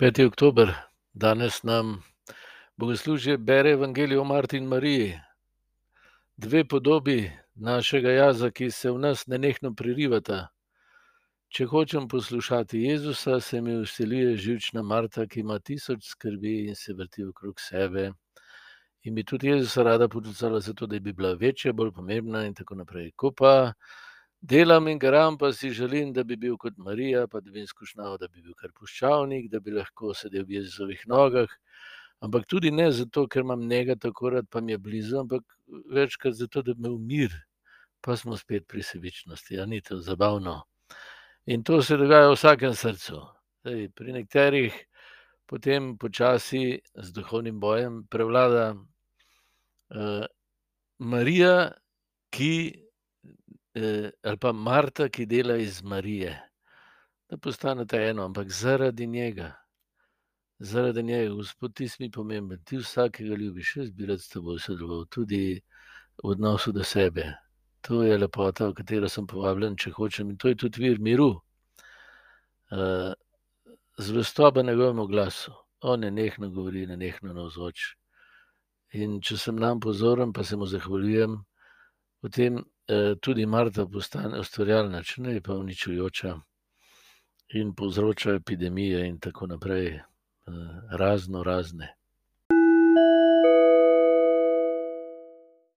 5. oktober, danes nam bogoslužje bere Evangelijo o Marti in Mariji. Dve podobi našega jaza, ki se v nas nenehno prerivata. Če hočem poslušati Jezusa, se mi usiluje živčna Marta, ki ima tisoč skrbi in se vrti okrog sebe. In bi tudi Jezusa rada poklicala zato, da bi bila večja, bolj pomembna in tako naprej. Ko pa Delam in garam, pa si želim, da bi bil kot Marija, pa da bi izkušnjal, da bi bil kar puščavnik, da bi lahko sedel v Jezusovih nogah. Ampak tudi ne zato, ker imam njega tako rad, pa mi je blizu, ampak večkrat zato, da bi me umir. Pa smo spet pri sebičnosti, a ni to zabavno. In to se dogaja v vsakem srcu. Zdaj, pri nekaterih potem počasi z duhovnim bojem prevlada uh, Marija, ki ali pa Marta, ki dela iz Marije, da postanete eno, ampak zaradi njega, zaradi njega, Gospod, ti si mi pomemben, ti vsakega ljubiš, jaz bi rad s teboj sodeloval, tudi v odnosu do sebe. To je lepota, v katero sem povabljen, če hočem, in to je tudi vir miru. Uh, Zvestoba njegovemu glasu, on je nehno govori, ne nehno navzoč. In če sem nam pozoren, pa se mu zahvaljujem, potem Eh, tudi Marta postane ustvarjalna, če ne je pa uničujoča in povzroča epidemije in tako naprej, eh, razno razne.